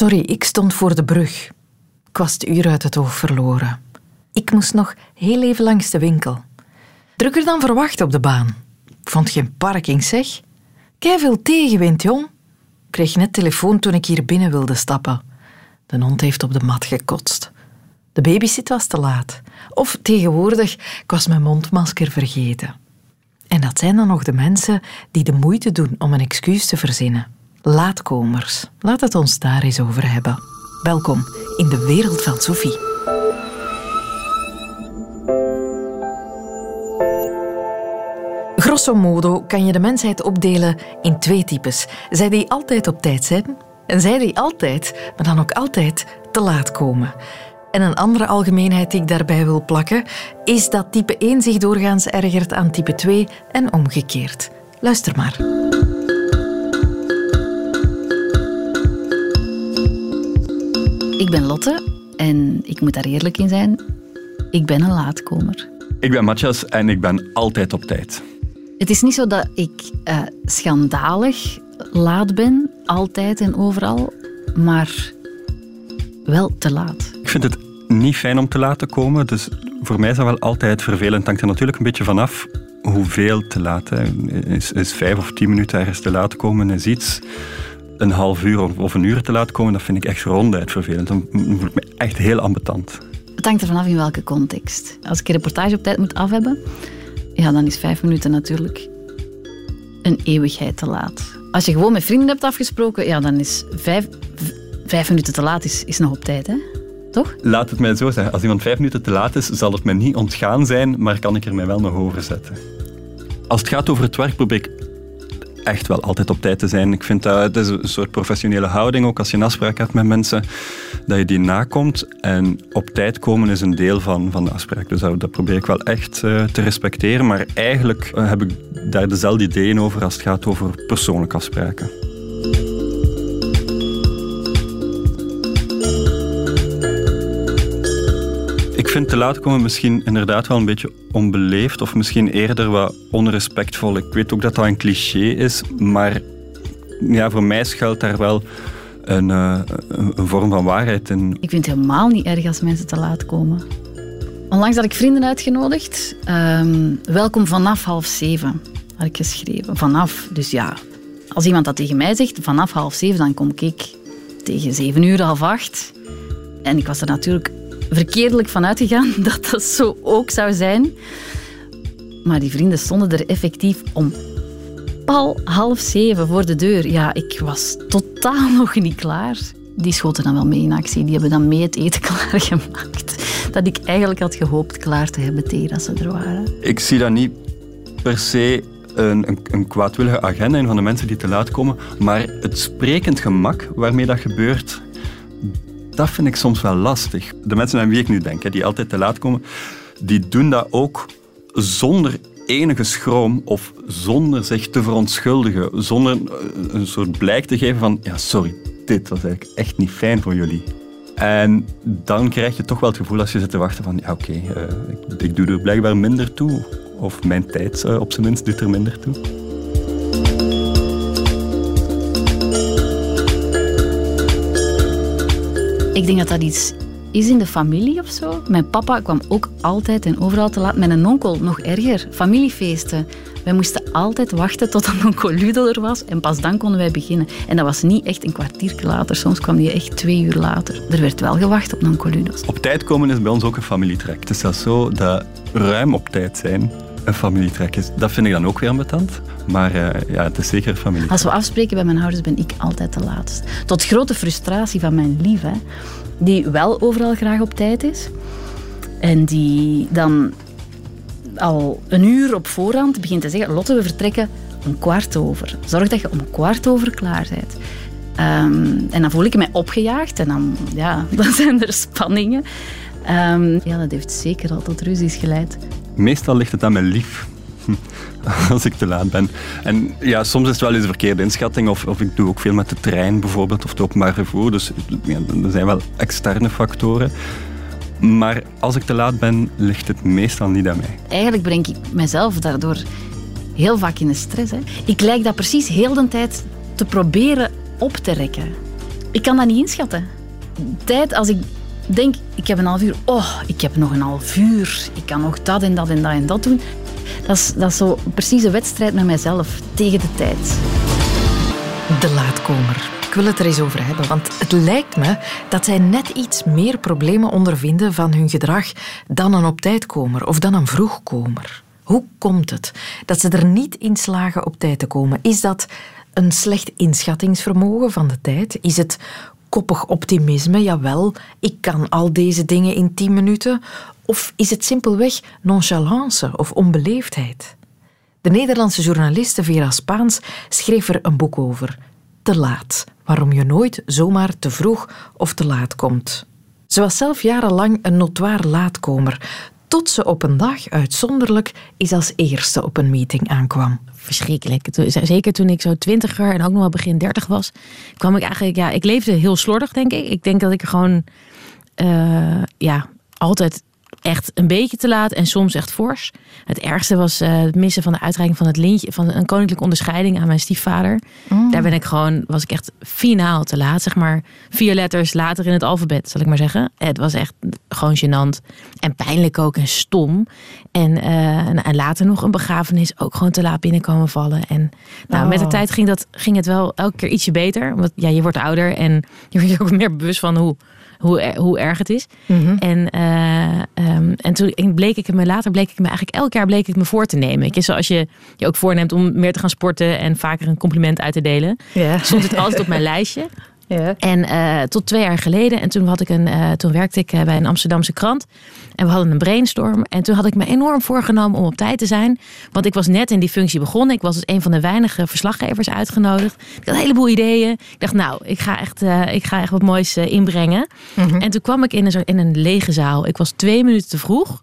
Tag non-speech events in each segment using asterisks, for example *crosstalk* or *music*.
Sorry, ik stond voor de brug. Ik was het uur uit het oog verloren. Ik moest nog heel even langs de winkel. Drukker dan verwacht op de baan. Ik vond geen parking, zeg. Kei veel tegenwind, jong. Ik kreeg net telefoon toen ik hier binnen wilde stappen. De hond heeft op de mat gekotst. De babysit was te laat. Of tegenwoordig, ik was mijn mondmasker vergeten. En dat zijn dan nog de mensen die de moeite doen om een excuus te verzinnen. Laatkomers. Laat het ons daar eens over hebben. Welkom in de wereld van Sophie. Grosso modo kan je de mensheid opdelen in twee types. Zij die altijd op tijd zijn en zij die altijd, maar dan ook altijd, te laat komen. En een andere algemeenheid die ik daarbij wil plakken, is dat type 1 zich doorgaans ergert aan type 2 en omgekeerd. Luister maar. Ik ben Lotte en ik moet daar eerlijk in zijn. Ik ben een laatkomer. Ik ben Matthias en ik ben altijd op tijd. Het is niet zo dat ik uh, schandalig laat ben, altijd en overal, maar wel te laat. Ik vind het niet fijn om te laten komen, dus voor mij is dat wel altijd vervelend. Het hangt er natuurlijk een beetje vanaf hoeveel te laat. Is, is vijf of tien minuten ergens te laat komen is iets. Een half uur of een uur te laat komen, dat vind ik echt ronduit vervelend. Dan voel ik me echt heel ambetant. Het hangt er vanaf in welke context. Als ik een reportage op tijd moet af hebben, ja, dan is vijf minuten natuurlijk een eeuwigheid te laat. Als je gewoon met vrienden hebt afgesproken, ja, dan is vijf, vijf minuten te laat is, is nog op tijd, hè? Toch? Laat het mij zo zeggen. Als iemand vijf minuten te laat is, zal het mij niet ontgaan zijn, maar kan ik er mij wel nog over zetten. Als het gaat over het werk, probeer ik echt wel altijd op tijd te zijn. Ik vind dat het is een soort professionele houding, ook als je een afspraak hebt met mensen, dat je die nakomt. En op tijd komen is een deel van, van de afspraak. Dus dat, probeer ik wel echt uh, te respecteren. Maar eigenlijk uh, heb ik daar dezelfde ideeën over als het gaat over persoonlijke afspraken. Te laat komen misschien inderdaad wel een beetje onbeleefd of misschien eerder wat onrespectvol. Ik weet ook dat dat een cliché is, maar ja, voor mij schuilt daar wel een, uh, een, vorm van waarheid in. Ik vind het helemaal niet erg als mensen te laat komen. Onlangs had ik vrienden uitgenodigd. Um, welkom vanaf half zeven, had ik geschreven. Vanaf, dus ja, als iemand dat tegen mij zegt, vanaf half zeven, dan kom ik tegen zeven uur, half acht. En ik was er natuurlijk verkeerdelijk van uitgegaan *laughs* dat dat zo ook zou zijn. Maar die vrienden stonden er effectief om pal half zeven voor de deur. Ja, ik was totaal *laughs* nog niet klaar. Die schoten dan wel mee in actie. Die hebben dan mee het eten *laughs* klaargemaakt. Dat ik eigenlijk had gehoopt klaar te hebben tegen ze er waren. Ik zie dat niet per se een, een, een, kwaadwillige agenda in van de mensen die te laat komen, maar het sprekend gemak waarmee dat gebeurt, dat vind ik soms wel lastig. De mensen aan wie ik nu denk, die altijd te laat komen, die doen dat ook zonder enige schroom of zonder zich te verontschuldigen, zonder een soort blijk te geven van ja, sorry, dit was eigenlijk echt niet fijn voor jullie. En dan krijg je toch wel het gevoel als je zit te wachten van ja, oké, uh, ik, ik, doe er blijkbaar minder toe. Of mijn tijd uh, op zijn minst doet er minder toe. Ik denk dat dat iets is in de familie of zo. Mijn papa kwam ook altijd en overal te laat. Mijn onkel nog erger. Familiefeesten. Wij moesten altijd wachten tot een *laughs* onkel Ludo er was en pas dan konden wij beginnen. En dat was niet echt een kwartier later. Soms kwam die echt twee uur later. Er werd wel gewacht op onkel Ludo. Op tijd komen is bij ons ook een familietrek. Het is zelfs zo dat ruim op tijd zijn een familietrek is. Dat vind ik dan ook weer ambetant. Maar uh, ja, het is zeker een familie. Als we afspreken bij mijn ouders, ben ik altijd de laatste. Tot grote frustratie van mijn lief, hè, die wel overal graag op tijd is. En die dan al een uur op voorhand begint te zeggen: Lotte, we vertrekken een kwart over. Zorg dat je om kwart over klaar bent. Um, en dan voel ik mij opgejaagd en dan, ja, *laughs* dan zijn er spanningen. Um, ja, dat heeft zeker al tot ruzies geleid. Meestal ligt het aan mijn lief. *laughs* Als ik te laat ben. En ja, soms is het wel eens een verkeerde inschatting. Of, of ik doe ook veel met de trein bijvoorbeeld, of het openbaar vervoer. Dus er zijn wel externe factoren. Maar als ik te laat ben, ligt het meestal niet aan mij. Eigenlijk breng ik mezelf daardoor heel vaak in de stress. Hè. Ik lijk dat precies heel de tijd te proberen op te rekken. Ik kan dat niet inschatten. Tijd, als ik denk, ik heb een half uur, oh, ik heb nog een half uur. Ik kan nog dat en dat en dat en dat doen. Dat is, dat zo precies een wedstrijd met mijzelf tegen de tijd. De laatkomer. Ik wil het er eens over hebben, want het lijkt me dat zij net iets meer problemen ondervinden van hun gedrag dan een op tijdkomer of dan een vroegkomer. Hoe komt het dat ze er niet in slagen op tijd te komen? Is dat een slecht inschattingsvermogen van de tijd? Is het koppig optimisme? Jawel, ik kan al deze dingen in tien minuten. Of is het simpelweg nonchalance of onbeleefdheid? De Nederlandse journaliste Vera Spaans schreef er een boek over. Te laat. Waarom je nooit zomaar te vroeg of te laat komt. Ze was zelf jarenlang een notoire laatkomer, tot ze op een dag uitzonderlijk eens als eerste op een meeting aankwam. Verschrikkelijk. Zeker toen ik zo twintiger en ook nog wel begin dertig was, kwam ik eigenlijk, ja, ik leefde heel slordig, denk ik. Ik denk dat ik gewoon, uh, ja, altijd echt een beetje te laat en soms echt fors. Het ergste was uh, het missen van de uitreiking van het lintje van een koninklijke onderscheiding aan mijn stiefvader. Mm. Daar ben ik gewoon, was ik echt finaal te laat, zeg maar vier letters later in het alfabet, zal ik maar zeggen. Het was echt gewoon gênant en pijnlijk ook en stom. En, uh, en later nog een begrafenis ook gewoon te laat binnenkomen vallen. En nou, met de oh. tijd ging, dat, ging het wel elke keer ietsje beter. Want ja, je wordt ouder en je wordt je ook meer bewust van hoe hoe, hoe erg het is. Mhm. En, uh, um, en toen bleek ik me later bleek ik me eigenlijk elk jaar bleek ik me voor te nemen. Ik, zoals je je ook voorneemt om meer te gaan sporten en vaker een compliment uit te delen, stond het altijd op mijn lijstje. Ja. En uh, tot twee jaar geleden. En toen, had ik een, uh, toen werkte ik bij een Amsterdamse krant. En we hadden een brainstorm. En toen had ik me enorm voorgenomen om op tijd te zijn. Want ik was net in die functie begonnen. Ik was dus een van de weinige verslaggevers uitgenodigd. Ik had een heleboel ideeën. Ik dacht, nou, ik ga echt, ik ga echt wat moois inbrengen. Mm -hmm. En toen kwam ik in een, in een lege zaal. Ik was twee minuten te vroeg.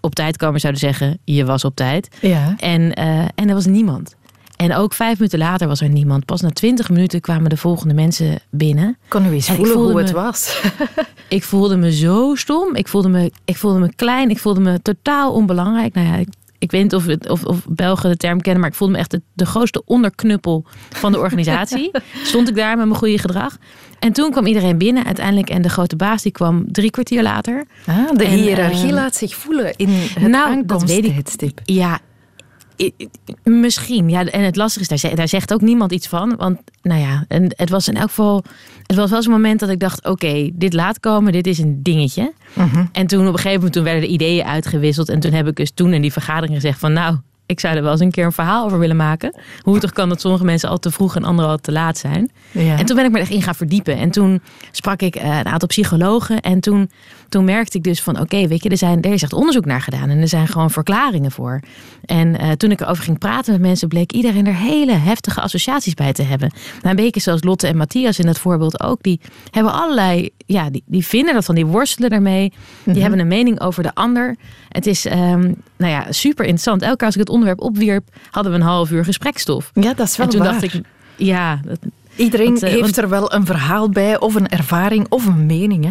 Op tijd komen zouden zeggen, je was op tijd. Ja. En, en er was niemand. En ook vijf minuten later was er niemand. Pas na twintig minuten kwamen de volgende mensen binnen. Kon u eens voelen hoe het was? *laughs* ik voelde me zo stom. Ik voelde me, ik voelde me klein. Ik voelde me totaal onbelangrijk. Nou ja, ik, ik weet niet of, of, of Belgen de term kennen, maar ik voelde me echt de, de grootste onderknuppel van de organisatie. *laughs* Stond ik daar met mijn goede gedrag. En toen kwam iedereen binnen uiteindelijk. En de grote baas die kwam drie kwartier later. Ah, de hiërarchie uh, laat zich voelen in het nou. Ja, Misschien, ja. En het lastige is, daar, daar zegt ook niemand iets van. Want, nou ja, en het was in elk geval... Het was wel zo'n moment dat ik dacht, oké, dit laat komen, dit is een dingetje. Mhm. En toen op een gegeven moment toen werden de ideeën uitgewisseld. En toen heb ik dus toen in die vergadering gezegd van, nou, ik zou er wel eens een keer een verhaal over willen maken. Hoe het toch kan dat sommige mensen al te vroeg en anderen al te laat zijn. Ja. En toen ben ik me echt in gaan verdiepen. En toen sprak ik eh, een aantal psychologen. En toen, toen merkte ik dus van oké, weet je, er, zijn, er is echt onderzoek naar gedaan. En er zijn gewoon verklaringen voor. En uh, toen ik erover ging praten met mensen, bleek iedereen er hele heftige associaties bij te hebben. Nou, een beetje zoals Lotte en Matthias in het voorbeeld ook. Die hebben allerlei, ja, die, die vinden dat van, die worstelen daarmee. Die mhm. hebben een mening over de ander. Het is, um, nou ja, super interessant. Elke keer als ik het onderwerp opwierp, hadden we een half uur gesprekstof. Ja, dat is wel En toen waar. dacht ik, ja... Dat, Iedereen want, heeft er wel een verhaal bij, of een ervaring, of een mening, hè?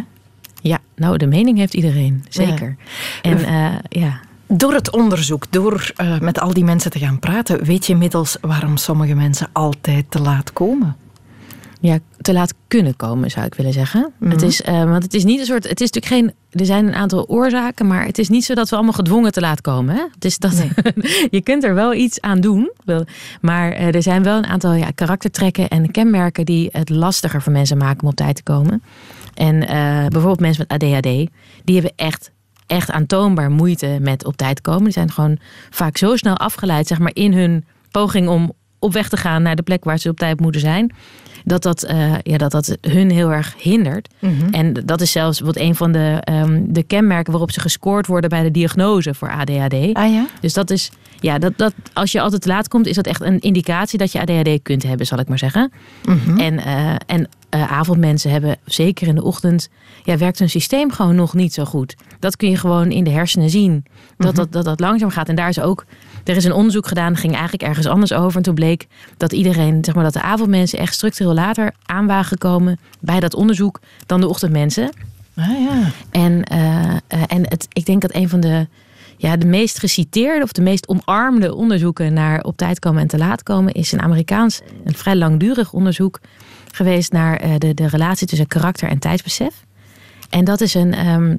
Ja, nou, de mening heeft iedereen, zeker. Ja. En uh, ja... Door het onderzoek, door uh, met al die mensen te gaan praten, weet je inmiddels waarom sommige mensen altijd te laat komen? Ja, te laat kunnen komen, zou ik willen zeggen. Mm. Het is, uh, want het is niet een soort. Het is natuurlijk geen. Er zijn een aantal oorzaken, maar het is niet zo dat we allemaal gedwongen te laat komen. Hè? Het is dat, nee. *laughs* je kunt er wel iets aan doen. Maar er zijn wel een aantal ja, karaktertrekken en kenmerken die het lastiger voor mensen maken om op tijd te komen. En uh, bijvoorbeeld mensen met ADHD, die hebben echt echt aantoonbaar moeite met op tijd komen. Die zijn gewoon vaak zo snel afgeleid, zeg maar, in hun poging om op weg te gaan naar de plek waar ze op tijd moeten zijn. Dat dat, uh, ja, dat, dat hun heel erg hindert. Mm -hmm. En dat is zelfs wat een van de, um, de kenmerken waarop ze gescoord worden bij de diagnose voor ADHD. Ah, ja? Dus dat is, ja, dat, dat, als je altijd te laat komt, is dat echt een indicatie dat je ADHD kunt hebben, zal ik maar zeggen. Mm -hmm. En, uh, en uh, avondmensen hebben, zeker in de ochtend, ja, werkt hun systeem gewoon nog niet zo goed. Dat kun je gewoon in de hersenen zien. Dat, mm -hmm. dat, dat dat langzaam gaat. En daar is ook, er is een onderzoek gedaan, ging eigenlijk ergens anders over. En toen bleek dat iedereen, zeg maar, dat de avondmensen echt structureel later aan waren gekomen bij dat onderzoek dan de ochtendmensen. Ah, ja. En, uh, uh, en het, ik denk dat een van de ja, de meest geciteerde of de meest omarmde onderzoeken naar op tijd komen en te laat komen is een Amerikaans, een vrij langdurig onderzoek geweest naar eh, de, de relatie tussen karakter en tijdsbesef. En dat is een. ehm,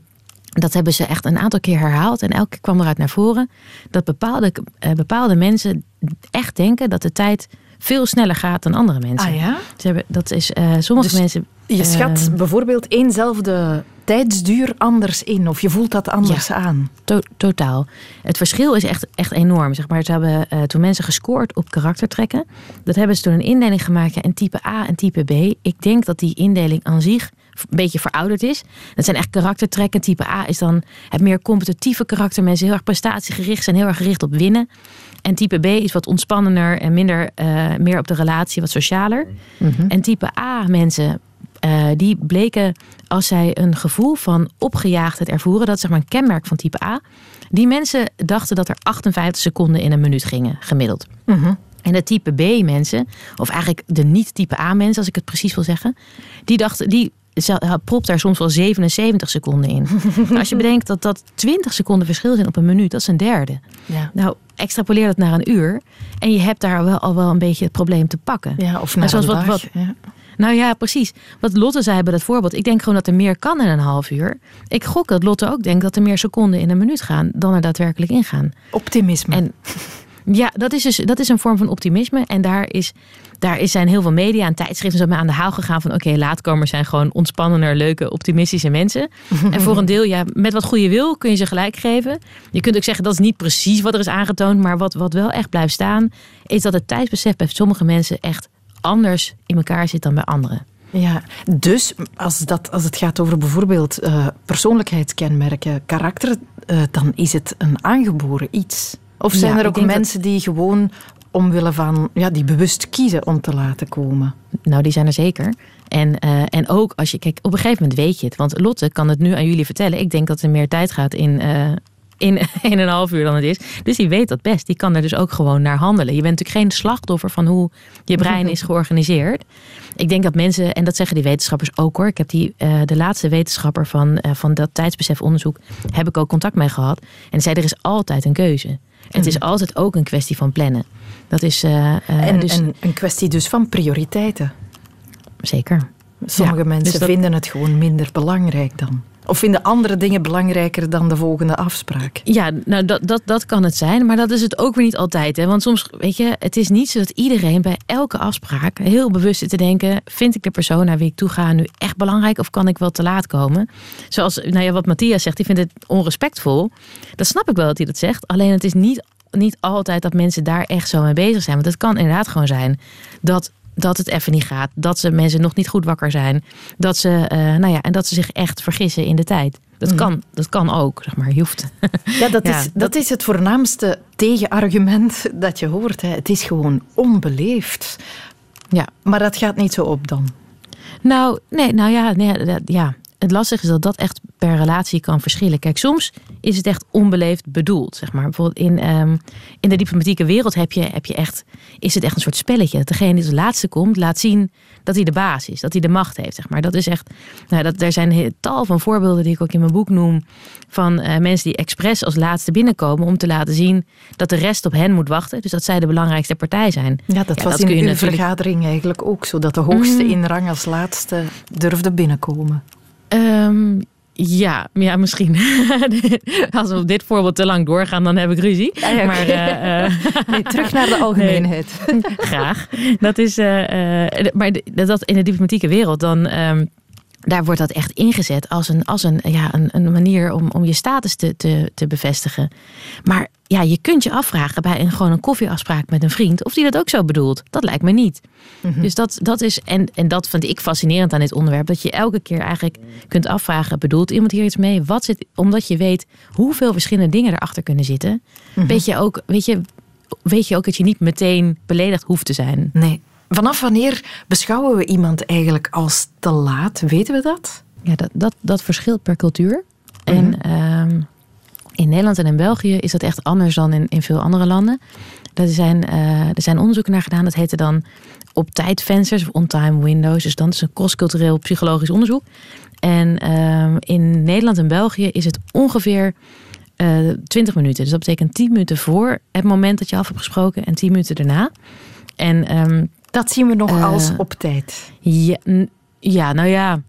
dat hebben ze echt een aantal keer herhaald. En elke keer kwam eruit naar voren dat bepaalde, eh, bepaalde mensen echt denken dat de tijd veel sneller gaat dan andere mensen. Ah ja? Ze hebben, dat is, eh, sommige Dus mensen. Je schat eh, bijvoorbeeld éénzelfde tijdsduur anders in. Of je voelt dat anders aan. To- totaal. Het verschil is echt, echt enorm. Zeg maar, ze hebben eh, toen mensen gescoord op karaktertrekken. Dat hebben ze toen een indeling gemaakt ja, in type A en type B. Ik denk dat die indeling aan zich een beetje verouderd is. Dat zijn echt karaktertrekken. Type A is dan het meer competitieve karakter. Mensen heel erg prestatiegericht zijn, heel erg gericht op winnen. En type B is wat ontspannender en minder, eh, meer op de relatie, wat socialer. En type A mensen, eh, die bleken als zij een gevoel van opgejaagdheid ervoeren, dat is zeg maar een kenmerk van type A. Die mensen dachten dat er 58 seconden in een minuut gingen, gemiddeld. En de type B mensen, of eigenlijk de niet-type A mensen, als ik het precies wil zeggen, die dachten, die propt daar soms wel 77 seconden in. *laughs* Nou, als je bedenkt dat dat 20 seconden verschil zijn op een minuut, dat is een derde. Ja. Nou, extrapoleer dat naar een uur en je hebt daar wel al wel een beetje het probleem te pakken. Ja, of naar zoals een wat- dag, wat- ja. Nou ja, precies. Wat Lotte zei bij dat voorbeeld. Ik denk gewoon dat er meer kan in een half uur. Ik gok dat Lotte ook denkt dat er meer seconden in een minuut gaan dan er daadwerkelijk ingaan. Optimisme. En ja, dat is, dus, dat is een vorm van optimisme. En daar, is, daar is, zijn heel veel media en tijdschriften zo mee aan de haal gegaan van oké, laatkomers zijn gewoon ontspannender, leuke, optimistische mensen. *laughs* en voor een deel, ja, met wat goede wil kun je ze gelijk geven. Je kunt ook zeggen dat is niet precies wat er is aangetoond, maar wat, wat wel echt blijft staan, is dat het tijdsbesef bij sommige mensen echt anders in elkaar zit dan bij anderen. Ja, dus als, dat, als het gaat over bijvoorbeeld eh, persoonlijkheidskenmerken, karakter, eh, dan is het een aangeboren iets. Of zijn Ja, er ook dat- mensen die gewoon omwille van, ja, die bewust kiezen om te laten komen? Nou, die zijn er zeker. En, eh, en ook als je, kijk, op een gegeven moment weet je het. Want Lotte kan het nu aan jullie vertellen. Ik denk dat er meer tijd gaat in, eh, in, *laughs* in een half uur dan het is. Dus die weet dat best. Die kan er dus ook gewoon naar handelen. Je bent natuurlijk geen slachtoffer van hoe je brein is georganiseerd. Ik denk dat mensen, en dat zeggen die wetenschappers ook hoor. Ik heb die, eh, de laatste wetenschapper van, eh, van dat tijdsbesefonderzoek, heb ik ook contact mee gehad. En zei, er is altijd een keuze. Het is altijd ook een kwestie van plannen. Dat is eh, eh, En, dus, en een kwestie dus van prioriteiten. zeker. Sommige Ja, mensen dus dat- vinden het gewoon minder belangrijk dan. Of vinden andere dingen belangrijker dan de volgende afspraak. Ja, nou dat, dat, dat kan het zijn, maar dat is het ook weer niet altijd. Hè? Want soms, weet je, het is niet zo dat iedereen bij elke afspraak heel bewust zit te denken: vind ik de persoon naar wie ik toe ga nu echt belangrijk of kan ik wel te laat komen? Zoals nou ja, wat Matthias zegt, die vindt het onrespectvol. Dat snap ik wel dat hij dat zegt. Alleen het is niet, niet altijd dat mensen daar echt zo mee bezig zijn. Want het kan inderdaad gewoon zijn dat. Dat het even niet gaat. Dat ze mensen nog niet goed wakker zijn. Dat ze, eh, nou ja, en dat ze zich echt vergissen in de tijd. Dat, kan, dat kan ook, zeg maar. Je hoeft. *laughs* Ja, dat, Ja, is, dat is het voornaamste tegenargument dat je hoort. Hè. Het is gewoon onbeleefd. Ja. Maar dat gaat niet zo op dan. Nou, nee, nou ja, nee, dat- ja. Het lastige is dat dat echt per relatie kan verschillen. Kijk, soms is het echt onbeleefd bedoeld. Zeg maar. Bijvoorbeeld in, ehm, in de diplomatieke wereld heb je, heb je echt, is het echt een soort spelletje. Dat degene die als laatste komt, laat zien dat hij de baas is. Dat hij de macht heeft. Zeg maar. Dat is echt, nou, dat, er zijn tal van voorbeelden die ik ook in mijn boek noem. Van eh, mensen die expres als laatste binnenkomen om te laten zien dat de rest op hen moet wachten. Dus dat zij de belangrijkste partij zijn. Ja, dat was in natuurlijk- vergadering eigenlijk ook zo. Dat de hoogste in rang als laatste durfde binnenkomen. Ehm, ja, ja, misschien. *laughs* Als we op dit voorbeeld te lang doorgaan, dan heb ik ruzie. ja. Maar eh, eh, *laughs* Nee, terug naar de algemeenheid. *laughs* graag. Dat is, eh, maar dat in de diplomatieke wereld, dan, ehm, daar wordt dat echt ingezet als een, als een, ja, een, een manier om, om je status te, te, te bevestigen. Maar ja, je kunt je afvragen bij een, gewoon een koffieafspraak met een vriend of die dat ook zo bedoelt. Dat lijkt me niet. Dus dat, dat is, en, en dat vind ik fascinerend aan dit onderwerp, dat je elke keer eigenlijk kunt afvragen, bedoelt iemand hier iets mee? Wat zit, omdat je weet hoeveel verschillende dingen erachter kunnen zitten, weet, je ook, weet, je, weet je ook dat je niet meteen beledigd hoeft te zijn. Nee. Vanaf wanneer beschouwen we iemand eigenlijk als te laat? Weten we dat? Ja, dat, dat, dat verschilt per cultuur. En ehm, in Nederland en in België is dat echt anders dan in, in veel andere landen. Er zijn, eh, er zijn onderzoeken naar gedaan, dat heette dan op tijdvensters of on-time windows. Dus dan is een cross-cultureel psychologisch onderzoek. En ehm, in Nederland en België is het ongeveer eh 20 minuten. Dus dat betekent 10 minuten voor het moment dat je af hebt gesproken en 10 minuten daarna. En ehm, Dat zien we nog Eh, als op tijd. Ja, nou ja.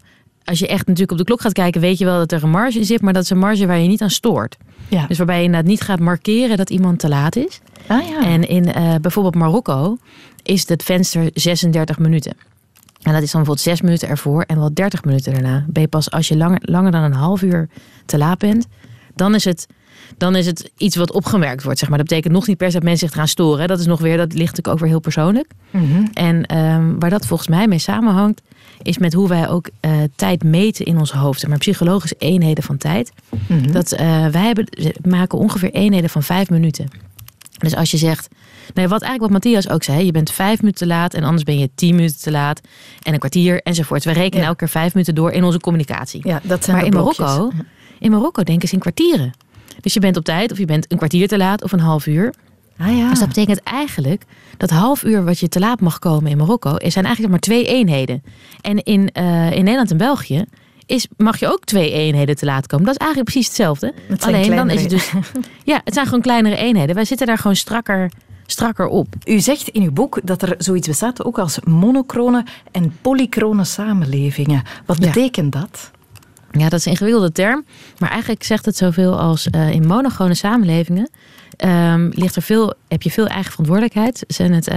Als je echt natuurlijk op de klok gaat kijken, weet je wel dat er een marge zit. Maar dat is een marge waar je niet aan stoort. Ja. Dus waarbij je inderdaad niet gaat markeren dat iemand te laat is. ah, ja. En in eh, bijvoorbeeld Marokko is het venster 36 minuten. En dat is dan bijvoorbeeld 6 minuten ervoor en wel 30 minuten daarna. Ben je pas als je langer, langer dan een half uur te laat bent, dan is het, dan is het iets wat opgemerkt wordt. Zeg maar. Dat betekent nog niet per se dat mensen zich gaan storen. hè. Dat is nog weer, dat ligt natuurlijk ook weer heel persoonlijk. Mhm. En ehm, waar dat volgens mij mee samenhangt, is met hoe wij ook eh, tijd meten in ons hoofd. Maar psychologische eenheden van tijd. Mhm. Dat eh, wij hebben, maken ongeveer eenheden van vijf minuten. Dus als je zegt, nee, wat eigenlijk wat Matthias ook zei, je bent vijf minuten te laat en anders ben je tien minuten te laat en een kwartier enzovoort. We rekenen Ja. elke keer vijf minuten door in onze communicatie. ja, dat zijn maar in blokjes. Marokko, in Marokko denken ze in kwartieren. Dus je bent op tijd of je bent een kwartier te laat of een half uur. Ah ja. Dus dat betekent eigenlijk dat half uur wat je te laat mag komen in Marokko, er zijn eigenlijk maar twee eenheden. En in, eh, in Nederland en België is, mag je ook twee eenheden te laat komen. Dat is eigenlijk precies hetzelfde. Het Alleen dan is het dus. Ja, het zijn gewoon kleinere eenheden. Wij zitten daar gewoon strakker, strakker op. U zegt in uw boek dat er zoiets bestaat ook als monochrone en polychrone samenlevingen. Wat Ja. betekent dat? Ja, dat is een ingewikkelde term. Maar eigenlijk zegt het zoveel als eh, in monogone samenlevingen ehm, ligt er veel, heb je veel eigen verantwoordelijkheid. Zijn het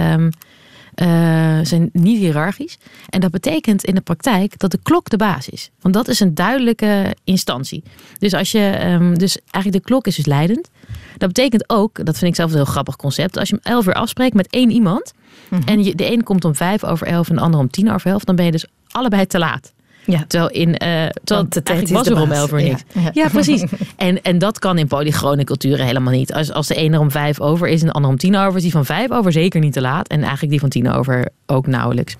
eh, zijn niet hiërarchisch. En dat betekent in de praktijk dat de klok de baas is. Want dat is een duidelijke instantie. Dus als je, ehm, dus eigenlijk de klok is dus leidend. Dat betekent ook, dat vind ik zelf een heel grappig concept. Als je om 11 uur afspreekt met één iemand. En je, de een komt om vijf over elf en de ander om tien over elf. Dan ben je dus allebei te laat. Ja. Terwijl in, eh terwijl de eigenlijk was er om elf uur Ja, niks. ja. Ja, precies. *laughs* En, en dat kan in polygone culturen helemaal niet. Als, als de ene er om vijf over is en de ander om tien over, is die van vijf over zeker niet te laat. En eigenlijk die van tien over ook nauwelijks.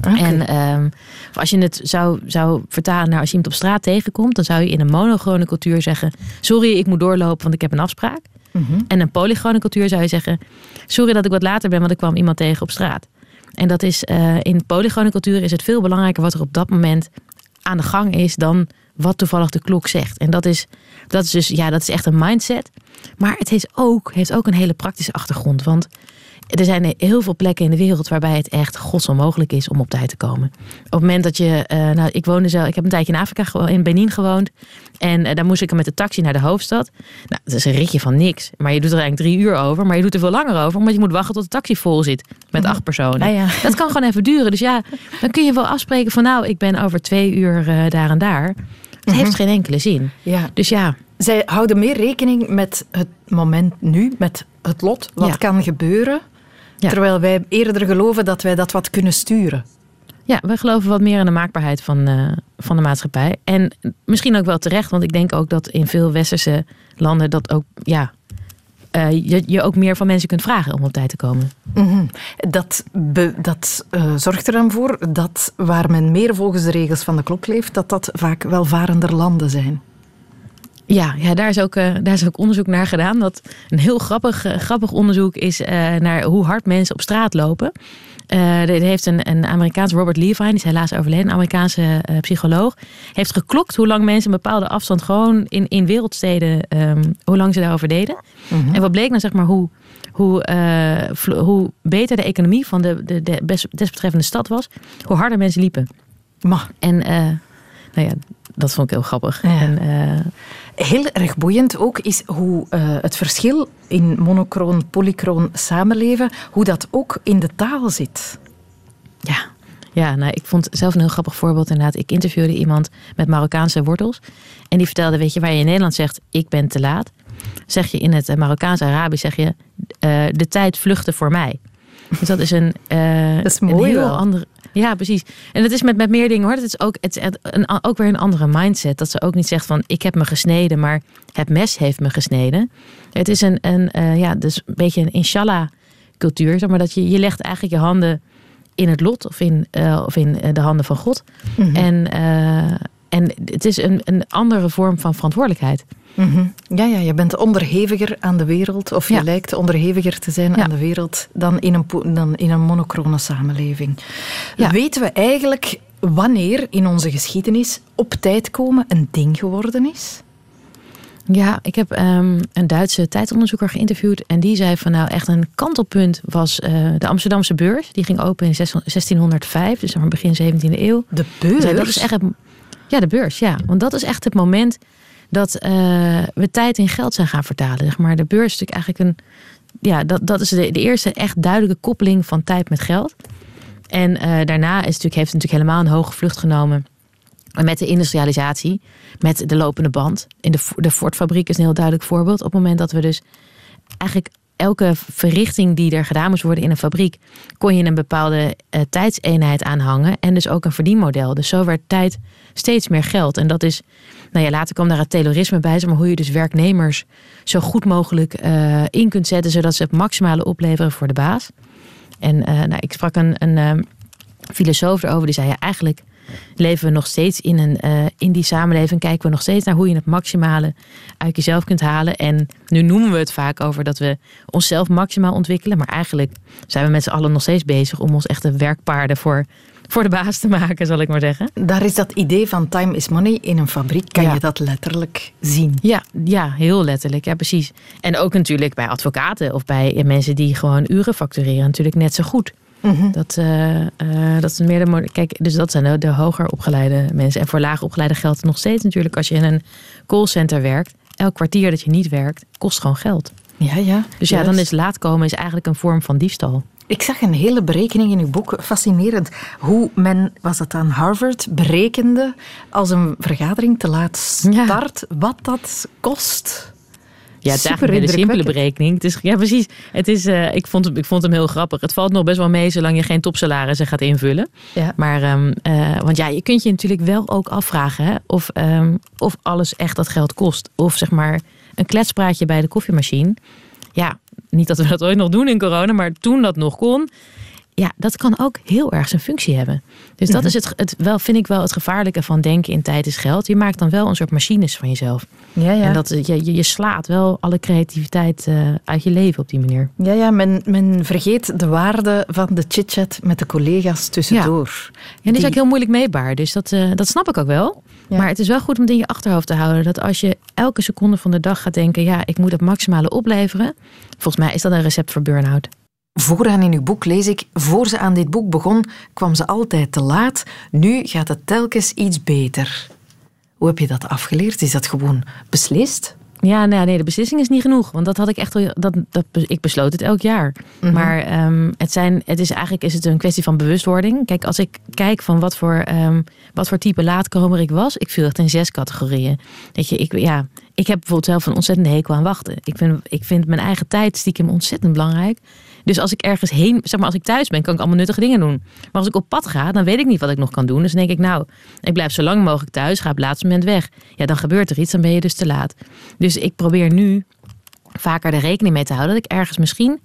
En ehm, als je het zou, zou vertalen naar als je iemand op straat tegenkomt, dan zou je in een monogone cultuur zeggen: Sorry, ik moet doorlopen, want ik heb een afspraak. Mhm. En in een polygone cultuur zou je zeggen: Sorry dat ik wat later ben, want ik kwam iemand tegen op straat. En dat is eh, in polygone cultuur is het veel belangrijker wat er op dat moment aan de gang is dan wat toevallig de klok zegt. En dat is, dat is dus, ja, dat is echt een mindset. Maar het heeft ook, heeft ook een hele praktische achtergrond. Want er zijn heel veel plekken in de wereld waarbij het echt godsonmogelijk is om op tijd te komen. Op het moment dat je, eh, nou, ik woonde zelf, ik heb een tijdje in Afrika, in Benin gewoond. En eh, daar moest ik met de taxi naar de hoofdstad. Nou, dat is een ritje van niks. Maar je doet er eigenlijk drie uur over. Maar je doet er veel langer over, omdat je moet wachten tot de taxi vol zit met acht personen. Ah ja. Dat kan gewoon even duren. Dus ja, dan kun je wel afspreken van nou, ik ben over twee uur eh, daar en daar. Het heeft geen enkele zin. Ja. Dus ja, Zij houden meer rekening met het moment nu, met het lot, wat Ja. kan gebeuren. Ja. Terwijl wij eerder geloven dat wij dat wat kunnen sturen. Ja, we geloven wat meer in de maakbaarheid van, eh, van de maatschappij. En misschien ook wel terecht, want ik denk ook dat in veel westerse landen dat ook, ja, eh, je, je ook meer van mensen kunt vragen om op tijd te komen. Mhm. Dat, be- dat eh, zorgt er dan voor dat waar men meer volgens de regels van de klok leeft, dat dat vaak welvarender landen zijn. Ja, ja daar, is ook, eh, daar is ook onderzoek naar gedaan. Dat een heel grappig, eh, grappig onderzoek is eh, naar hoe hard mensen op straat lopen. Er heeft een, een Amerikaans, Robert Levine, die is helaas overleden, een Amerikaanse psycholoog, heeft geklokt hoe lang mensen een bepaalde afstand gewoon in, in wereldsteden, ehm, hoe lang ze daarover deden. En wat bleek nou zeg maar hoe, hoe, hoe beter de economie van de, de, de desbetreffende stad was, hoe harder mensen liepen. Maar En nou ja, dat vond ik heel grappig. Ja. En, heel erg boeiend ook is hoe eh, het verschil in monochroon, polychroon samenleven, hoe dat ook in de taal zit. Ja, ja nou, ik vond zelf een heel grappig voorbeeld inderdaad. Ik interviewde iemand met Marokkaanse wortels. En die vertelde, weet je, waar je in Nederland zegt, ik ben te laat. Zeg je in het eh, Marokkaans-Arabisch, zeg je, eh, de tijd vluchtte voor mij. Dus dat is een, Dat is een heel wel. andere... Ja, precies. En dat is met, met meer dingen hoor. Dat is ook, het, is een, ook weer een andere mindset. Dat ze ook niet zegt van, ik heb me gesneden, maar het mes heeft me gesneden. Het is een, een eh, ja, dus een beetje een inshallah cultuur. Zeg maar dat je, je legt eigenlijk je handen in het lot of in, eh, of in de handen van God. Eh, en het is een, een andere vorm van verantwoordelijkheid. Mhm. Ja, ja, je bent onderheviger aan de wereld, of je Ja. lijkt onderheviger te zijn Ja. aan de wereld dan in een, dan in een monochrone samenleving. Ja. Weten we eigenlijk wanneer in onze geschiedenis op tijd komen een ding geworden is? Ja, ik heb ehm, een Duitse tijdonderzoeker geïnterviewd. En die zei van nou echt een kantelpunt was uh, de Amsterdamse beurs. Die ging open in 1605, dus maar begin 17e eeuw. De beurs? dat is echt het, ja, de beurs, ja. Want dat is echt het moment dat uh, we tijd in geld zijn gaan vertalen. Zeg maar de beurs is natuurlijk eigenlijk een... Ja, dat, dat is de, de eerste echt duidelijke koppeling van tijd met geld. En uh, daarna is natuurlijk, heeft het natuurlijk helemaal een hoge vlucht genomen met de industrialisatie, met de lopende band. In de, de Ford-fabriek is een heel duidelijk voorbeeld. Op het moment dat we dus eigenlijk elke verrichting die er gedaan moest worden in een fabriek, kon je een bepaalde uh, tijdseenheid aanhangen en dus ook een verdienmodel. Dus zo werd tijd steeds meer geld. En dat is, nou ja, later kwam daar het Taylorisme bij, maar hoe je dus werknemers zo goed mogelijk uh, in kunt zetten, zodat ze het maximale opleveren voor de baas. En uh, nou, ik sprak een, een filosoof erover, die zei ja, eigenlijk leven we nog steeds in, een, uh, in die samenleving. Kijken we nog steeds naar hoe je het maximale uit jezelf kunt halen. En nu noemen we het vaak over dat we onszelf maximaal ontwikkelen. Maar eigenlijk zijn we met z'n allen nog steeds bezig om ons echte werkpaarden voor, voor de baas te maken, zal ik maar zeggen. Daar is dat idee van time is money in een fabriek. Kan ja. je dat letterlijk zien? Ja, ja, heel letterlijk. Ja, precies. En ook natuurlijk bij advocaten of bij mensen die gewoon uren factureren, natuurlijk net zo goed. Mm-hmm. Dat, uh, uh, dat is meer de. Kijk, dus dat zijn de, hoger opgeleide mensen. En voor laag opgeleide geldt het nog steeds natuurlijk als je in een callcenter werkt. Elk kwartier dat je niet werkt, kost gewoon geld. Ja, ja. Dus ja, dan is laat komen is eigenlijk een vorm van diefstal. Ik zag een hele berekening in uw boek, fascinerend. Hoe men, was het aan Harvard, berekende als een vergadering te laat start, ja. wat dat kost. Ja, het is eigenlijk een hele simpele berekening. Het is, ja, precies. Het is, uh, ik, vond, ik vond hem heel grappig. Het valt nog best wel mee zolang je geen topsalarissen gaat invullen. Ja. Maar, um, uh, want ja, je kunt je natuurlijk wel ook afvragen hè, of, um, of alles echt dat geld kost. Of zeg maar een kletspraatje bij de koffiemachine. Ja, niet dat we dat ooit nog doen in corona, maar toen dat nog kon ja, dat kan ook heel erg zijn functie hebben. Dus dat is het, het, wel, vind ik wel het gevaarlijke van denken in tijd is geld. Je maakt dan wel een soort machines van jezelf. Ja, ja. En dat, je, je slaat wel alle creativiteit uh, uit je leven op die manier. Ja, ja men, men vergeet de waarde van de chit-chat met de collega's tussendoor. Ja, en die is ook heel moeilijk meetbaar. Dus dat, uh, dat snap ik ook wel. Ja. Maar het is wel goed om het in je achterhoofd te houden. Dat als je elke seconde van de dag gaat denken... ja, ik moet het maximale opleveren. Volgens mij is dat een recept voor burn-out. Vooraan in uw boek lees ik, voor ze aan dit boek begon, kwam ze altijd te laat. Nu gaat het telkens iets beter. Hoe heb je dat afgeleerd? Is dat gewoon beslist? Ja, nee, nee, de beslissing is niet genoeg. Want dat had ik echt al. Dat, dat, ik besloot het elk jaar. Mm-hmm. Maar um, het, zijn, het is eigenlijk is het een kwestie van bewustwording. Kijk, als ik kijk van wat voor, um, wat voor type laatkomer ik was, ik viel echt in zes categorieën. Weet je, ik, ja, ik heb bijvoorbeeld zelf een ontzettende hekel aan wachten. Ik vind, ik vind mijn eigen tijd stiekem ontzettend belangrijk. Dus als ik ergens heen, zeg maar als ik thuis ben, kan ik allemaal nuttige dingen doen. Maar als ik op pad ga, dan weet ik niet wat ik nog kan doen. Dus dan denk ik, nou, ik blijf zo lang mogelijk thuis, ga op het laatste moment weg. Ja, dan gebeurt er iets, dan ben je dus te laat. Dus ik probeer nu vaker er rekening mee te houden dat ik ergens misschien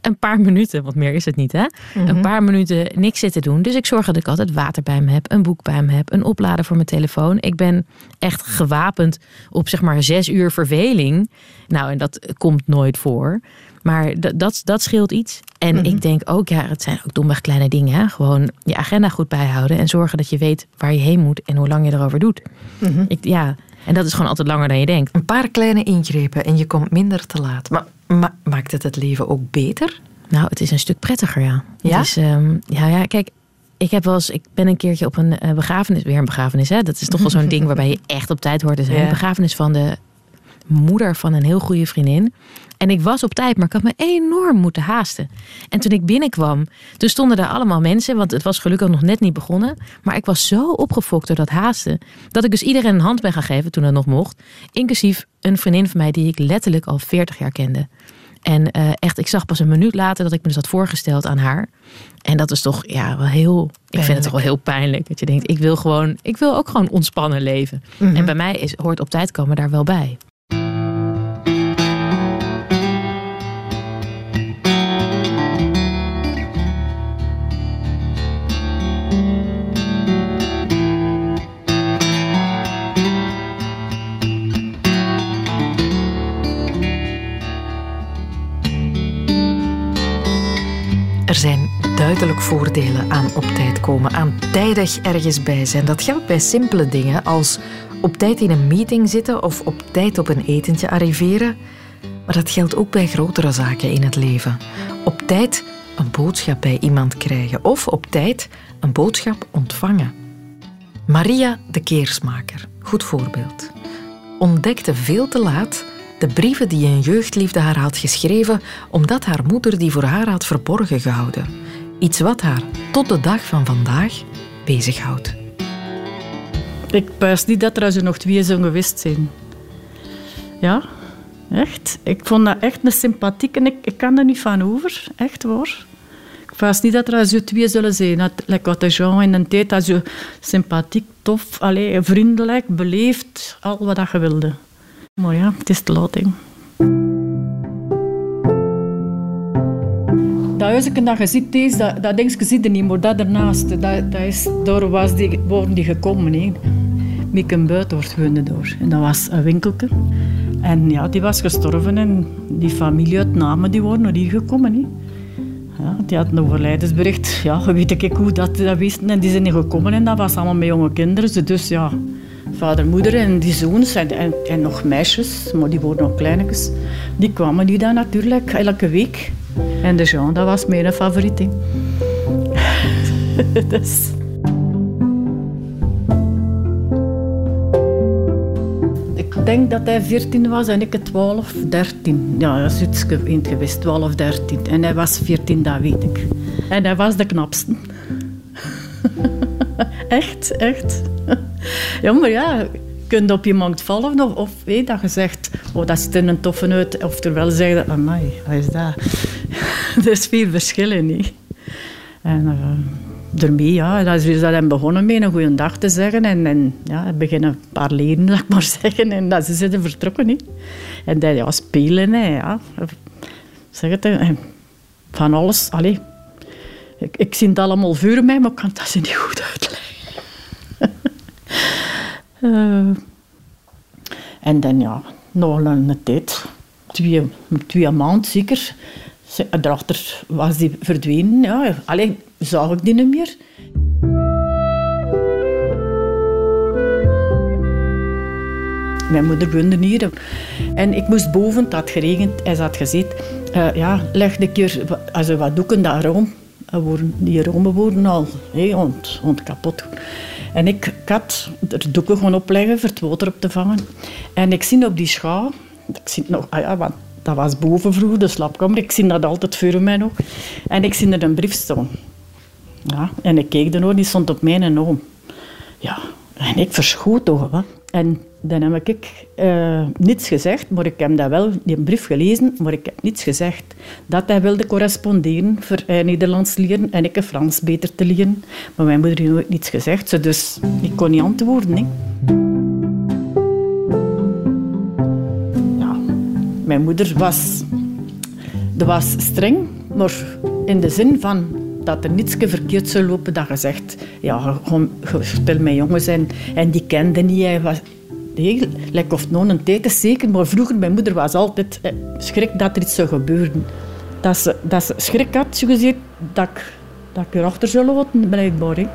een paar minuten, want meer is het niet, hè? Een paar minuten niks zitten doen. Dus ik zorg dat ik altijd water bij me heb, een boek bij me heb, een oplader voor mijn telefoon. Ik ben echt gewapend op zeg maar zes uur verveling. Nou, en dat komt nooit voor. Maar dat, dat, dat scheelt iets. En mm-hmm. ik denk ook, ja, het zijn ook domweg kleine dingen. Hè? Gewoon je agenda goed bijhouden en zorgen dat je weet waar je heen moet en hoe lang je erover doet. Mm-hmm. Ik, ja, en dat is gewoon altijd langer dan je denkt. Een paar kleine ingrepen en je komt minder te laat. Maar ma maakt het het leven ook beter? Nou, het is een stuk prettiger, ja. Ja? Het is, um, ja, ja, kijk, ik heb wel eens, ik ben een keertje op een uh, begrafenis, weer een begrafenis, hè? Dat is toch wel zo'n *laughs* ding waarbij je echt op tijd hoort te zijn. Ja. Een begrafenis van de moeder van een heel goede vriendin. En ik was op tijd, maar ik had me enorm moeten haasten. En toen ik binnenkwam, toen stonden daar allemaal mensen, want het was gelukkig nog net niet begonnen. Maar ik was zo opgefokt door dat haasten, dat ik dus iedereen een hand ben gaan geven toen het nog mocht. Inclusief een vriendin van mij die ik letterlijk al 40 jaar kende. En uh, echt, ik zag pas een minuut later dat ik me dus had voorgesteld aan haar. En dat is toch ja, wel heel. Pijnlijk. Ik vind het toch wel heel pijnlijk. Dat je denkt, ik wil gewoon, ik wil ook gewoon ontspannen leven. Mhm. En bij mij is, hoort op tijd komen daar wel bij. Zijn duidelijk voordelen aan op tijd komen, aan tijdig ergens bij zijn. Dat geldt bij simpele dingen als Op tijd in een meeting zitten of op tijd op een etentje arriveren. Maar dat geldt ook bij grotere zaken in het leven. Op tijd een boodschap bij iemand krijgen of op tijd een boodschap ontvangen. Maria de Keersmaker, goed voorbeeld, ontdekte veel te laat de brieven die een jeugdliefde haar had geschreven omdat haar moeder die voor haar had verborgen gehouden. Iets wat haar tot de dag van vandaag bezighoudt. Ik puist niet dat er zo nog twee zo'n geweest zijn. Ja, echt. Ik vond dat echt een sympathiek en ik, ik kan er niet van over. Echt waar. Ik puist niet dat er zo twee zullen zijn. Dat, like de Jean in een tijd, dat zo sympathiek, tof, allez, vriendelijk, beleefd, al wat dat je wilde. Maar ja, het is te laat. Hè. Dat huisje dat je ziet, dat, dat denk je ziet er niet, maar dat ernaast, dat, dat is, daar was die, worden die gekomen. Hè. Mieke Buitenhoort woonde door. En dat was een winkelke. En ja, die was gestorven en die familie uit Namen die waren naar hier gekomen. Hè. Ja, die had een overlijdensbericht. Ja, weet ik hoe dat, dat wisten. En die zijn niet gekomen en dat was allemaal met jonge kinderen. Dus ja, vader, moeder en die zoons en, en, nog meisjes, maar die worden nog kleinetjes. Die kwamen die dan natuurlijk elke week. En de Jean, dat was mijn favoriet. hè. *laughs* dus... Ik denk dat hij 14 was en ik 12, 13. Ja, dat is iets ge- geweest, 12, 13. En hij was 14, dat weet ik. En hij was de knapste. *laughs* echt, echt. Ja, maar ja, je kunt op iemand vallen of, of weet dat je zegt, oh, dat ziet er een toffe uit. Of terwijl zeggen, amai, wat is dat? *laughs* er is veel verschillen, niet? En uh, daarmee, ja, dat is dat hem begonnen mee een goede dag te zeggen. En, en ja, beginnen een paar leden, *laughs* laat ik maar zeggen. En dat ze zijn vertrokken, niet? En dat, ja, spelen, hè, ja. Zeg het, hè. van alles, allee. Ik, ik zie het allemaal voor mij, maar ik kan dat ze niet goed uitleggen. Eh, en dan, ja, nog een tijd, twee, twee maanden zeker, ze- daarachter was die verdwenen. Ja. Alleen zag ik die niet meer. Mijn moeder woonde hier. En ik moest boven, het had geregend, hij zat gezeten. Eh, ja, leg een keer also, wat doeken daarom. Er worden- Die romen worden al hey, ont kapot. En ik, had er doeken gewoon opleggen voor het water op te vangen. En ik zie op die schaal, ik zie nog, ah ja, want dat was boven vroeger, de slaapkamer. Ik zie dat altijd voor mij nog. En ik zie er een brief. Ja, en ik keek ernaar, die stond op mijn oom. Ja, en ik verschoot toch. Hè. En dan heb ik eh, niets gezegd, maar ik heb dat wel, die brief gelezen, maar ik heb niets gezegd. Dat hij wilde corresponderen voor eh, Nederlands leren en ik Frans beter te leren. Maar mijn moeder heeft niets gezegd, dus ik kon niet antwoorden. Ja, mijn moeder was, was streng, maar in de zin van dat er niets verkeerd zou lopen, dat je zegt, ja, speelt met jongens en, en die kende niet. Hij was, nee, like of nog een tijd zeker, maar vroeger, mijn moeder was altijd eh, schrik dat er iets zou gebeuren. Dat ze, dat ze schrik had, zo gezegd, dat ik, dat ik erachter zou laten, blijkbaar. Hè.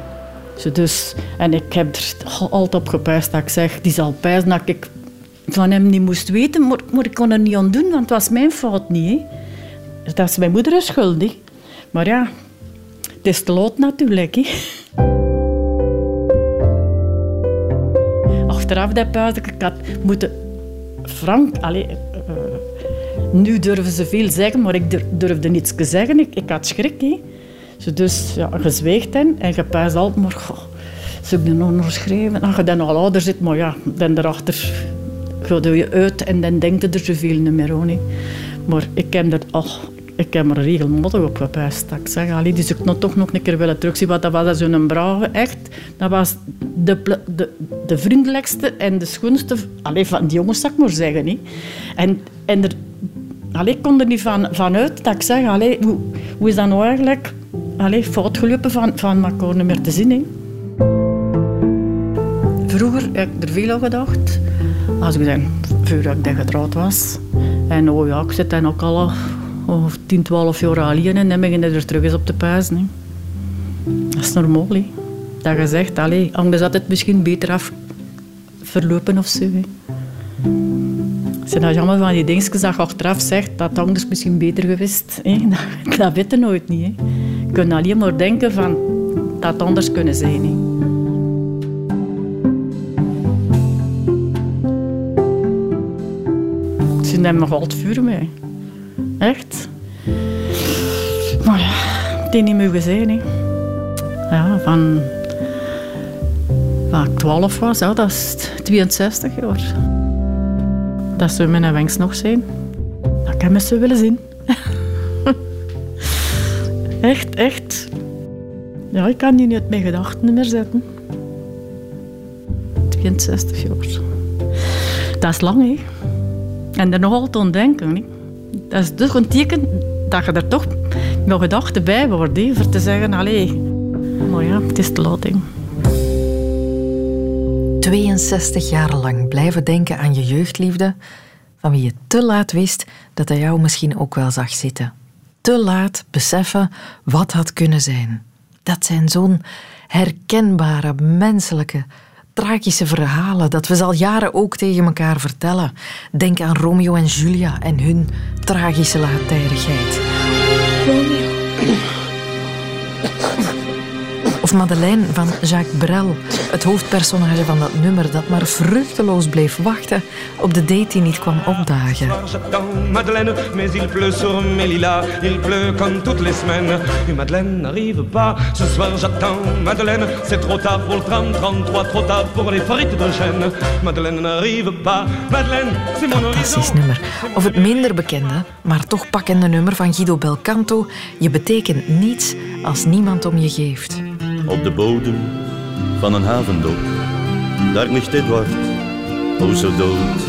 Dus, en ik heb er altijd op gepijst dat ik zeg, die zal pijzen dat ik van hem niet moest weten, maar, maar ik kon er niet aan doen, want het was mijn fout niet. Dat is mijn moeder schuld. Hè. Maar ja, het is te laat natuurlijk. Hè. Achteraf dat puist, ik had moeten... Frank, allee, eh, nu durven ze veel zeggen, maar ik dur- durfde niets te zeggen. Ik, ik had schrik. Hè. Dus ja, gezweegd en je puist altijd, maar goh, ik er nog nog schrijven? Als je dan al ouder zit, maar ja, dan daarachter gaat je uit en dan denkt je er zoveel niet meer. Maar ik heb er, oh, ik heb er regelmatig op gepijst. Dat ik zeg, allee, die zou ik toch nog een keer willen terugzien. Want dat was zo'n brave, echt. Dat was de, de, de vriendelijkste en de schoonste allee, van die jongens, zou ik maar zeggen. Hè. En, en er, allee, ik kon er niet van, van uit dat ik zeg, allee, hoe, hoe is dat nou eigenlijk allee, fout gelopen van, van elkaar niet meer te zien. Hè. Vroeger heb ik er veel aan gedacht. Als ik dan, voordat ik dan getrouwd was. En oh ja, ik zit dan ook al oh, 10, 12 jaar alleen en dan begin je er terug eens op te pijzen. hè. Dat is normaal. Dat je zegt, anders had het misschien beter af verlopen of zo. Zijn jammer van die dingetjes dat je achteraf zegt dat anders misschien beter geweest. *laughs* Dat, dat weet nooit niet. Hè. Je kunt alleen maar denken van dat het anders kunnen zijn. Hè. Ze nemen nog altijd vuur mee. Echt. Maar ja, is niet mogen zijn. Ja, van... Waar ik 12 was, ja, dat is 62 jaar. Dat zou mijn wens nog zijn. Dat kan zo willen zien. *laughs* echt, echt. Ja, ik kan die niet mijn gedachten meer zetten. 62 jaar. Dat is lang, hè. En er nog altijd aan denken. Hè. Dat is dus een teken dat je er toch met gedachten bij wordt. Hè, voor te zeggen, allee, maar ja, het is te laat. Hè. 62 jaar lang blijven denken aan je jeugdliefde, van wie je te laat wist dat hij jou misschien ook wel zag zitten. Te laat beseffen wat had kunnen zijn. Dat zijn zo'n herkenbare, menselijke, tragische verhalen dat we al jaren ook tegen elkaar vertellen. Denk aan Romeo en Julia en hun tragische laattijdigheid. Madeleine van Jacques Brel, het hoofdpersonage van dat nummer dat maar vruchteloos bleef wachten op de date die niet kwam opdagen. Madeleine, mais il pleut sur mes lilas. Il pleut comme toutes les semaines. Et Madeleine n'arrive pas. Ce soir j'attends Madeleine. C'est trop tard pour le tram 33, trop tard pour les frites de chêne. Madeleine n'arrive pas. Madeleine, c'est mon horizon. Nummer. Of het minder bekende, maar toch pakkende nummer van Guido Belcanto. Je betekent niets als niemand om je geeft. Op de bodem van een havendok, daar ligt Edward, o zo dood.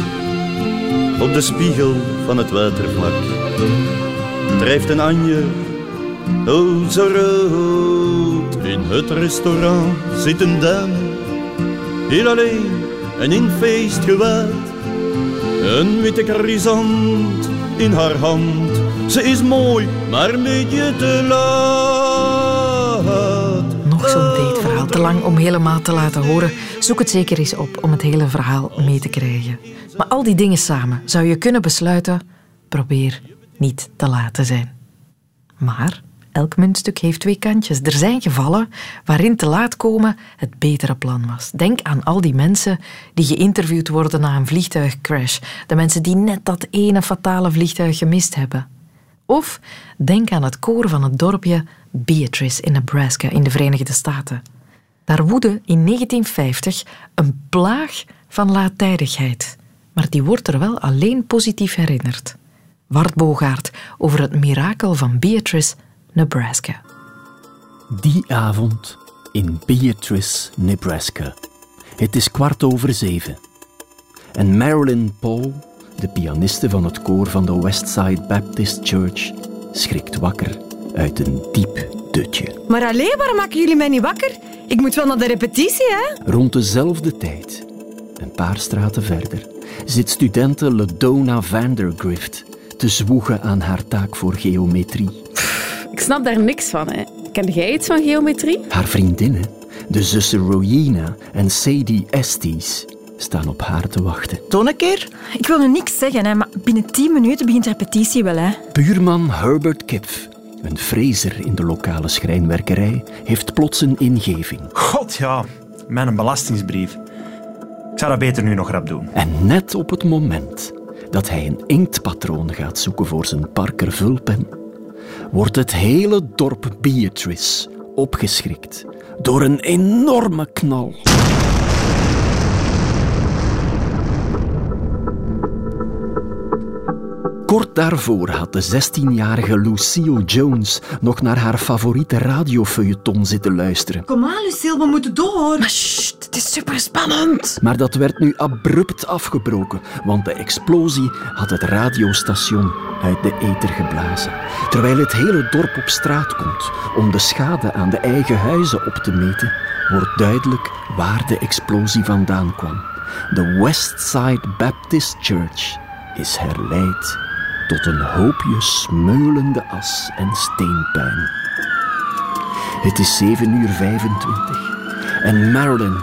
Op de spiegel van het watervlak drijft een anje, o zo rood. In het restaurant zit een dame, heel alleen en in feestgewaad. Een witte chrysant in haar hand, ze is mooi, maar een beetje te laat. Te lang om helemaal te laten horen. Zoek het zeker eens op om het hele verhaal mee te krijgen. Maar al die dingen samen zou je kunnen besluiten: probeer niet te laat te zijn. Maar elk muntstuk heeft twee kantjes. Er zijn gevallen waarin te laat komen het betere plan was. Denk aan al die mensen die geïnterviewd worden na een vliegtuigcrash. De mensen die net dat ene fatale vliegtuig gemist hebben. Of denk aan het koor van het dorpje Beatrice in Nebraska in de Verenigde Staten. Daar woedde in 1950 een plaag van laattijdigheid. Maar die wordt er wel alleen positief herinnerd. Wart Bogaert over het mirakel van Beatrice, Nebraska. Die avond in Beatrice, Nebraska. Het is kwart over zeven. En Marilyn Paul, de pianiste van het koor van de Westside Baptist Church, schrikt wakker uit een diep dutje. Maar alleen, waarom maken jullie mij niet wakker? Ik moet wel naar de repetitie, hè? Rond dezelfde tijd, een paar straten verder, zit studente Ledona Vandergrift te zwoegen aan haar taak voor geometrie. Ik snap daar niks van. Hè. Ken jij iets van geometrie? Haar vriendinnen, de zussen Rowena en Sadie Estes, staan op haar te wachten. Toon een keer. Ik wil nu niks zeggen, hè, maar binnen 10 minuten begint de repetitie wel. Hè. Buurman Herbert Kipf, een frezer in de lokale schrijnwerkerij, heeft plots een ingeving. God ja, mijn belastingsbrief. Ik zou dat beter nu nog rap doen. En net op het moment dat hij een inktpatroon gaat zoeken voor zijn Parker vulpen, wordt het hele dorp Beatrice opgeschrikt door een enorme knal. Kort daarvoor had de 16-jarige Lucille Jones nog naar haar favoriete radiofeuilleton zitten luisteren. Kom aan, Lucille, we moeten door. Maar sst, het is superspannend. Maar dat werd nu abrupt afgebroken, want de explosie had het radiostation uit de ether geblazen. Terwijl het hele dorp op straat komt om de schade aan de eigen huizen op te meten, wordt duidelijk waar de explosie vandaan kwam. De Westside Baptist Church is herleid tot een hoopje smeulende as en steenpuin. Het is 7 uur 25 en Marilyn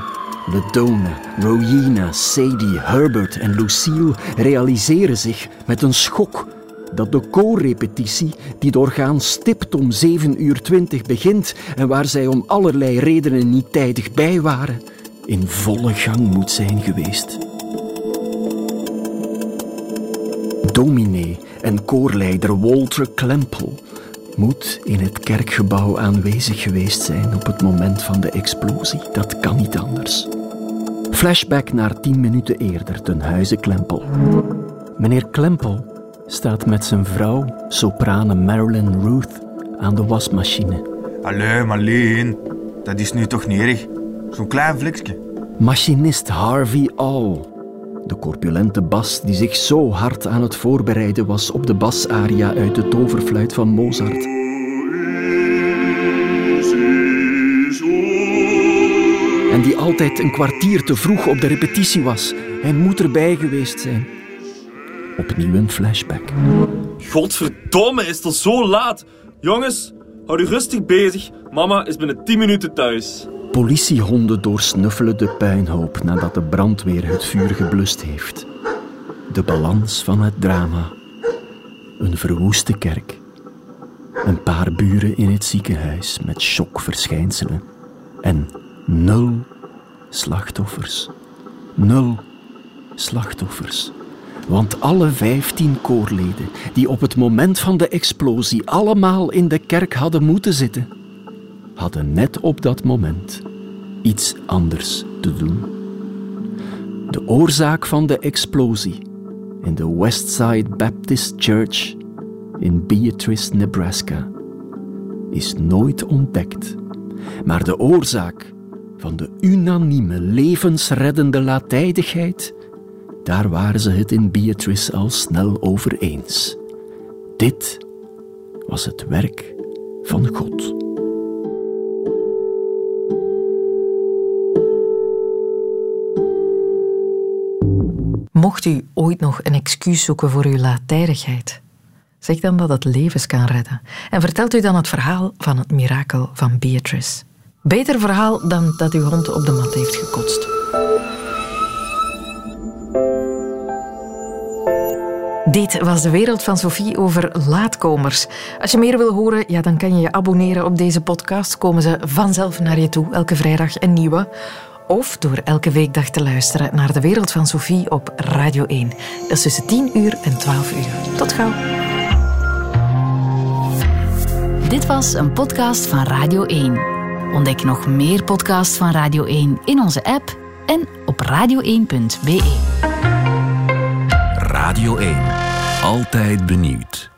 Ledona, Rowena, Sadie, Herbert en Lucille realiseren zich met een schok dat de koorrepetitie, die het orgaan stipt om 7 uur 20 begint en waar zij om allerlei redenen niet tijdig bij waren, in volle gang moet zijn geweest. Dominee en koorleider Walter Klempel moet in het kerkgebouw aanwezig geweest zijn op het moment van de explosie. Dat kan niet anders. Flashback naar tien minuten eerder, ten huize Klempel. Meneer Klempel staat met zijn vrouw, soprane Marilyn Ruth, aan de wasmachine. Allee, Marleen, dat is nu toch niet erg? Zo'n klein vlekje. Machinist Harvey All, de corpulente bas die zich zo hard aan het voorbereiden was op de basaria uit de toverfluit van Mozart. En die altijd een kwartier te vroeg op de repetitie was. Hij moet erbij geweest zijn. Opnieuw een flashback. Godverdomme, is het zo laat? Jongens, hou u rustig bezig. Mama is binnen 10 minuten thuis. Politiehonden doorsnuffelen de puinhoop nadat de brandweer het vuur geblust heeft. De balans van het drama. Een verwoeste kerk. Een paar buren in het ziekenhuis met shockverschijnselen. En nul slachtoffers. Nul slachtoffers. Want alle vijftien koorleden die op het moment van de explosie allemaal in de kerk hadden moeten zitten, hadden net op dat moment iets anders te doen. De oorzaak van de explosie in de Westside Baptist Church in Beatrice, Nebraska, is nooit ontdekt. Maar de oorzaak van de unanieme levensreddende latijdigheid, daar waren ze het in Beatrice al snel over eens. Dit was het werk van God. Mocht u ooit nog een excuus zoeken voor uw laattijdigheid, zeg dan dat het levens kan redden. En vertelt u dan het verhaal van het mirakel van Beatrice. Beter verhaal dan dat uw hond op de mat heeft gekotst. Dit was de wereld van Sophie over laatkomers. Als je meer wil horen, ja, dan kan je je abonneren op deze podcast. Komen ze vanzelf naar je toe, elke vrijdag een nieuwe. Of door elke weekdag te luisteren naar de wereld van Sophie op Radio 1. Dat is tussen 10 uur en 12 uur. Tot gauw. Dit was een podcast van Radio 1. Ontdek nog meer podcasts van Radio 1 in onze app en op radio1.be. Radio 1. Altijd benieuwd.